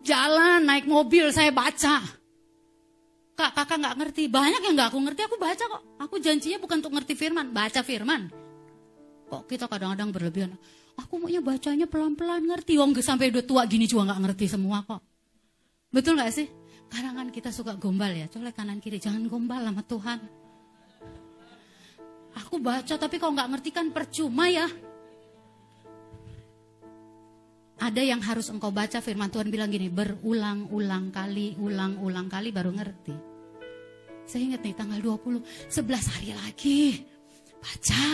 [SPEAKER 1] Jalan naik mobil saya baca. Kak, kakak nggak ngerti. Banyak yang nggak aku ngerti, aku baca kok. Aku janjinya bukan untuk ngerti firman, baca firman. Kok kita kadang-kadang berlebihan. Aku maunya bacanya pelan-pelan ngerti. Wong sampai udah tua gini juga nggak ngerti semua kok. Betul nggak sih? Kadang kan kita suka gombal ya, colek kanan kiri. Jangan gombal sama Tuhan. Aku baca tapi kalau nggak ngerti kan percuma ya. Ada yang harus engkau baca firman Tuhan bilang gini, berulang-ulang kali, ulang-ulang kali baru ngerti. Saya ingat nih tanggal 20, 11 hari lagi. Baca,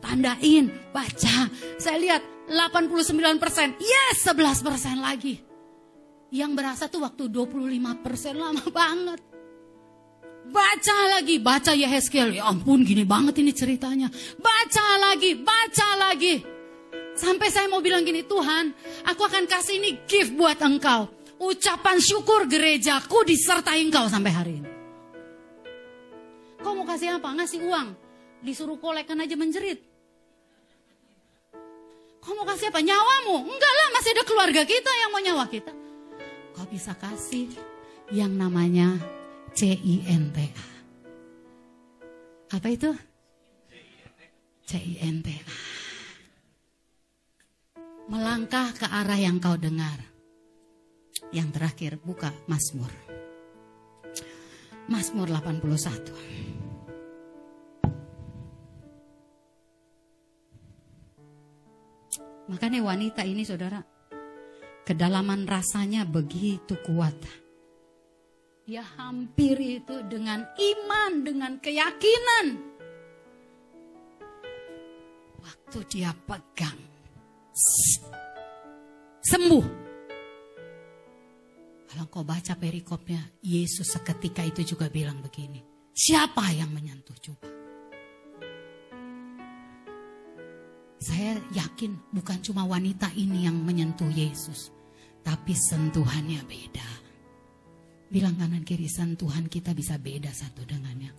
[SPEAKER 1] tandain, baca. Saya lihat 89 persen, yes 11 persen lagi. Yang berasa tuh waktu 25 persen lama banget. Baca lagi, baca Yehezkiel. Ya ampun gini banget ini ceritanya. Baca lagi, baca lagi. Sampai saya mau bilang gini, Tuhan, aku akan kasih ini gift buat engkau. Ucapan syukur gerejaku disertai engkau sampai hari ini. Kau mau kasih apa? Ngasih uang. Disuruh kolekan aja menjerit. Kau mau kasih apa? Nyawamu? Enggak lah, masih ada keluarga kita yang mau nyawa kita. Kau bisa kasih yang namanya CINTA. Apa itu? CINTA melangkah ke arah yang kau dengar. Yang terakhir, buka Mazmur. Mazmur 81. Makanya wanita ini saudara, kedalaman rasanya begitu kuat. Dia hampir itu dengan iman, dengan keyakinan. Waktu dia pegang sembuh. Kalau kau baca perikopnya, Yesus seketika itu juga bilang begini. Siapa yang menyentuh coba? Saya yakin bukan cuma wanita ini yang menyentuh Yesus. Tapi sentuhannya beda. Bilang kanan kiri sentuhan kita bisa beda satu dengan yang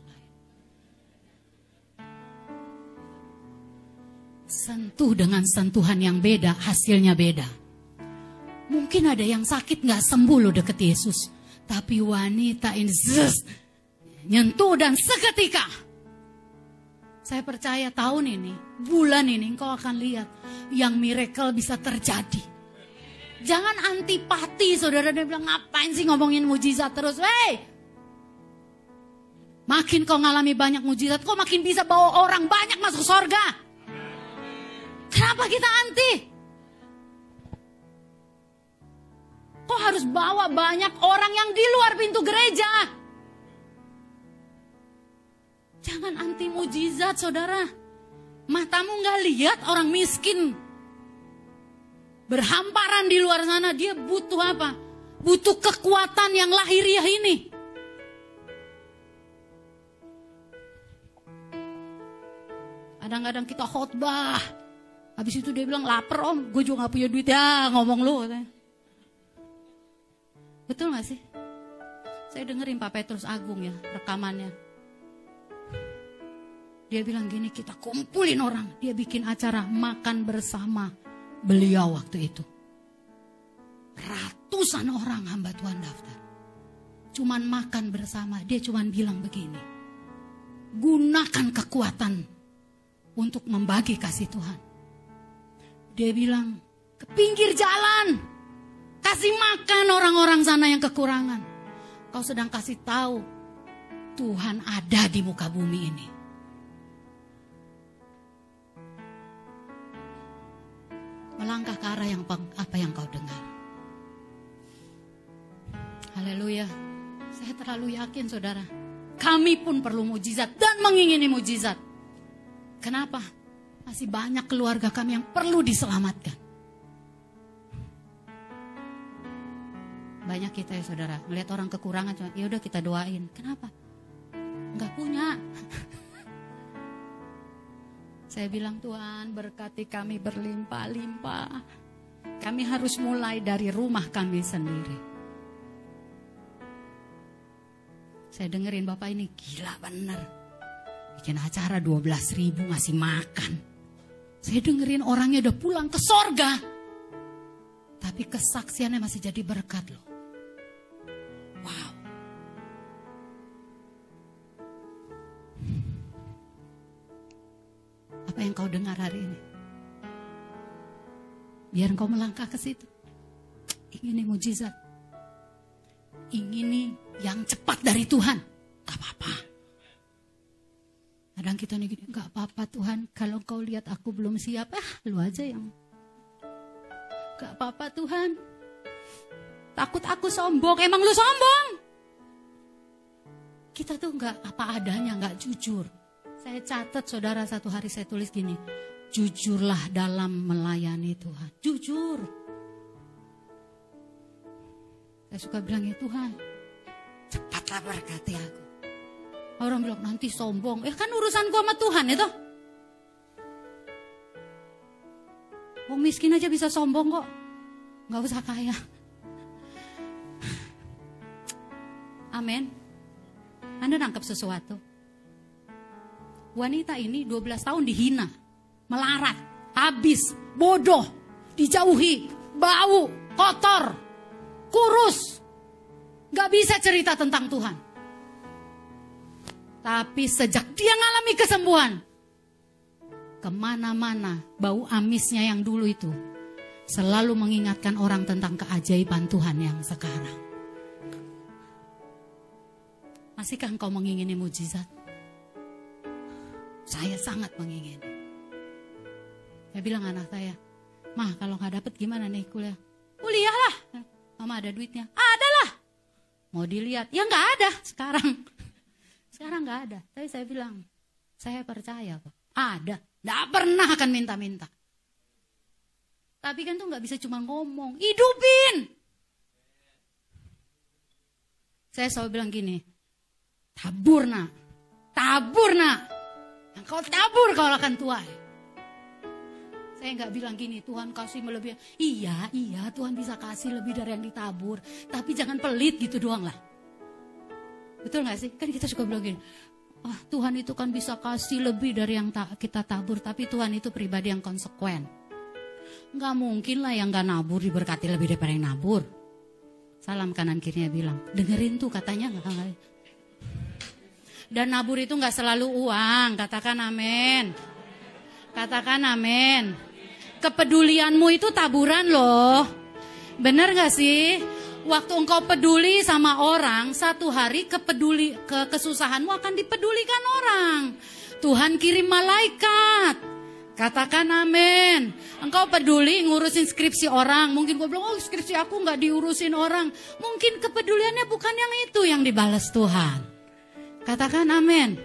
[SPEAKER 1] sentuh dengan sentuhan yang beda, hasilnya beda. Mungkin ada yang sakit nggak sembuh loh deket Yesus. Tapi wanita ini zzz, nyentuh dan seketika. Saya percaya tahun ini, bulan ini engkau akan lihat yang miracle bisa terjadi. Jangan antipati saudara dia bilang ngapain sih ngomongin mujizat terus. Hei, Makin kau ngalami banyak mujizat, kau makin bisa bawa orang banyak masuk surga. Kenapa kita anti? Kok harus bawa banyak orang yang di luar pintu gereja? Jangan anti mujizat saudara. Matamu nggak lihat orang miskin berhamparan di luar sana. Dia butuh apa? Butuh kekuatan yang lahiriah ini. Kadang-kadang kita khotbah, Habis itu dia bilang lapar om, gue juga gak punya duit ya ngomong lu. Betul gak sih? Saya dengerin Pak Petrus Agung ya rekamannya. Dia bilang gini kita kumpulin orang. Dia bikin acara makan bersama beliau waktu itu. Ratusan orang hamba Tuhan daftar. Cuman makan bersama. Dia cuman bilang begini. Gunakan kekuatan untuk membagi kasih Tuhan. Dia bilang, ke pinggir jalan. Kasih makan orang-orang sana yang kekurangan. Kau sedang kasih tahu Tuhan ada di muka bumi ini. Melangkah ke arah yang apa yang kau dengar. Haleluya. Saya terlalu yakin saudara. Kami pun perlu mujizat dan mengingini mujizat. Kenapa? Masih banyak keluarga kami yang perlu diselamatkan. Banyak kita ya saudara, melihat orang kekurangan ya udah kita doain. Kenapa? Enggak punya. [laughs] Saya bilang Tuhan berkati kami berlimpah-limpah. Kami harus mulai dari rumah kami sendiri. Saya dengerin Bapak ini gila bener. Bikin acara 12 ribu ngasih makan. Saya dengerin orangnya udah pulang ke sorga. Tapi kesaksiannya masih jadi berkat loh. Wow. Apa yang kau dengar hari ini? Biar kau melangkah ke situ. Ingin mujizat. Ingin yang cepat dari Tuhan. Gak apa-apa. Kadang kita nih gini, gak apa-apa Tuhan. Kalau kau lihat aku belum siap, ah lu aja yang. Gak apa-apa Tuhan. Takut aku sombong. Emang lu sombong? Kita tuh nggak apa adanya, nggak jujur. Saya catat saudara satu hari saya tulis gini, jujurlah dalam melayani Tuhan. Jujur. Saya suka bilang ya Tuhan, cepatlah berkati aku. Orang bilang nanti sombong, eh kan urusan gua sama Tuhan itu. Wong miskin aja bisa sombong kok, nggak usah kaya. Amin. Anda nangkep sesuatu. Wanita ini 12 tahun dihina, melarat, habis, bodoh, dijauhi, bau, kotor, kurus. Gak bisa cerita tentang Tuhan. Tapi sejak dia ngalami kesembuhan, ke mana-mana bau amisnya yang dulu itu selalu mengingatkan orang tentang keajaiban Tuhan yang sekarang. Masihkah engkau mengingini mujizat? Saya sangat mengingini. Saya bilang anak saya, Mah kalau nggak dapet gimana nih kuliah? Kuliah lah. Mama ada duitnya. Ada lah. Mau dilihat? Ya nggak ada sekarang. [laughs] Sekarang nggak ada. Tapi saya bilang, saya percaya kok. Ada. Nggak pernah akan minta-minta. Tapi kan tuh nggak bisa cuma ngomong. Hidupin. Saya selalu bilang gini, Tabur nak. Tabur nak. Kau tabur kau akan tuai. Saya nggak bilang gini, Tuhan kasih melebihi. Iya, iya, Tuhan bisa kasih lebih dari yang ditabur. Tapi jangan pelit gitu doang lah. Betul nggak sih? Kan kita suka bilang gini, oh, Tuhan itu kan bisa kasih lebih dari yang ta kita tabur. Tapi Tuhan itu pribadi yang konsekuen. Nggak mungkin lah yang nggak nabur diberkati lebih daripada yang nabur. Salam kanan kirinya bilang, dengerin tuh katanya nggak dan nabur itu nggak selalu uang, katakan amin. Katakan amin. Kepedulianmu itu taburan loh. Bener gak sih? Waktu engkau peduli sama orang, satu hari kepeduli ke kesusahanmu akan dipedulikan orang. Tuhan kirim malaikat. Katakan amin. Engkau peduli ngurusin skripsi orang. Mungkin gue bilang, oh skripsi aku nggak diurusin orang. Mungkin kepeduliannya bukan yang itu yang dibalas Tuhan. Katakan amin.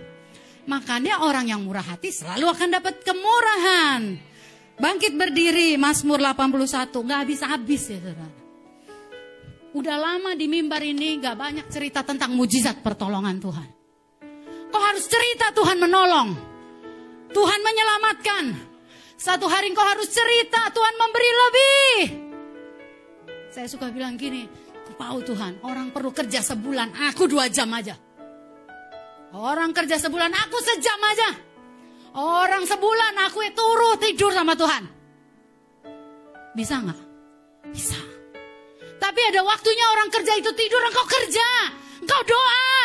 [SPEAKER 1] Makanya orang yang murah hati selalu akan dapat kemurahan. Bangkit berdiri, Mazmur 81, nggak habis-habis ya saudara. Udah lama di mimbar ini nggak banyak cerita tentang mujizat pertolongan Tuhan. Kau harus cerita Tuhan menolong. Tuhan menyelamatkan. Satu hari kau harus cerita Tuhan memberi lebih. Saya suka bilang gini, kau Tuhan, orang perlu kerja sebulan, aku dua jam aja. Orang kerja sebulan, aku sejam aja. Orang sebulan aku turu tidur sama Tuhan. Bisa nggak? Bisa. Tapi ada waktunya orang kerja itu tidur, engkau kerja. Engkau doa.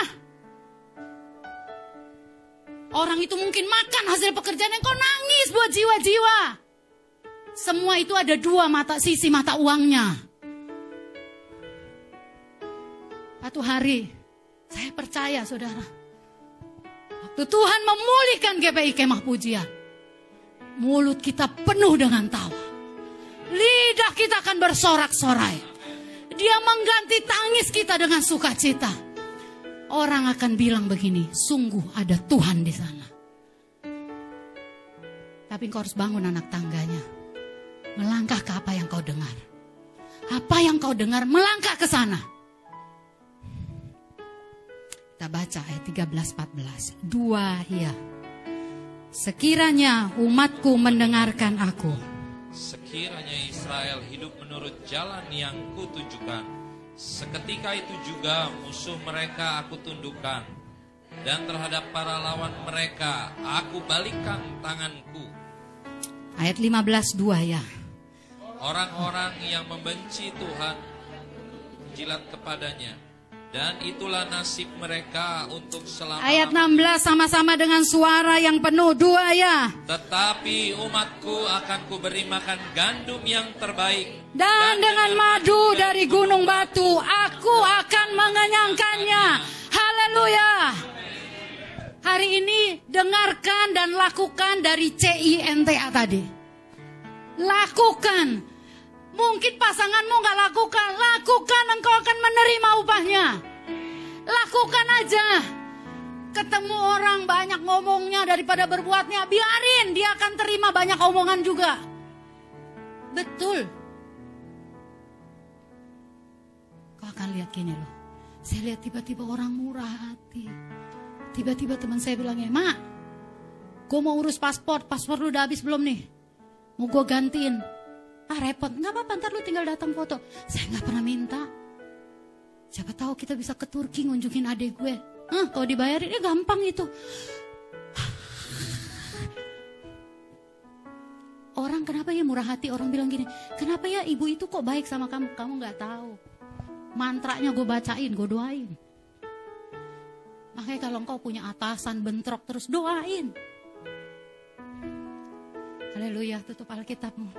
[SPEAKER 1] Orang itu mungkin makan hasil pekerjaan, engkau nangis buat jiwa-jiwa. Semua itu ada dua mata sisi mata uangnya. Satu hari, saya percaya saudara, Tuhan memulihkan GPI Kemah Pujian. Mulut kita penuh dengan tawa. Lidah kita akan bersorak-sorai. Dia mengganti tangis kita dengan sukacita. Orang akan bilang begini, sungguh ada Tuhan di sana. Tapi kau harus bangun anak tangganya. Melangkah ke apa yang kau dengar. Apa yang kau dengar, melangkah ke sana kita baca ayat 13 14. Dua ya. Sekiranya umatku mendengarkan aku.
[SPEAKER 2] Sekiranya Israel hidup menurut jalan yang kutunjukkan. Seketika itu juga musuh mereka aku tundukkan. Dan terhadap para lawan mereka aku balikkan tanganku.
[SPEAKER 1] Ayat 15 2 ya.
[SPEAKER 2] Orang-orang yang membenci Tuhan jilat kepadanya Dan itulah nasib mereka untuk selama
[SPEAKER 1] Ayat 16 sama-sama dengan suara yang penuh. Dua ya.
[SPEAKER 2] Tetapi umatku akan kuberi makan gandum yang terbaik.
[SPEAKER 1] Dan dengan madu dari gunung batu, aku akan mengenyangkannya. Haleluya. Hari ini dengarkan dan lakukan dari CINTA tadi. Lakukan. Mungkin pasanganmu nggak lakukan, lakukan engkau akan menerima upahnya. Lakukan aja. Ketemu orang banyak ngomongnya daripada berbuatnya, biarin dia akan terima banyak omongan juga. Betul. Kau akan lihat gini loh. Saya lihat tiba-tiba orang murah hati. Tiba-tiba teman saya bilangnya, Mak, gue mau urus paspor, paspor lu udah habis belum nih? Mau gue gantiin. Ah repot, nggak apa-apa ntar lu tinggal datang foto. Saya nggak pernah minta. Siapa tahu kita bisa ke Turki ngunjungin adik gue. Hah, kalau dibayarin ya gampang itu. Orang kenapa ya murah hati orang bilang gini, kenapa ya ibu itu kok baik sama kamu? Kamu nggak tahu. Mantranya gue bacain, gue doain. Makanya kalau engkau punya atasan bentrok terus doain. Haleluya, tutup Alkitabmu.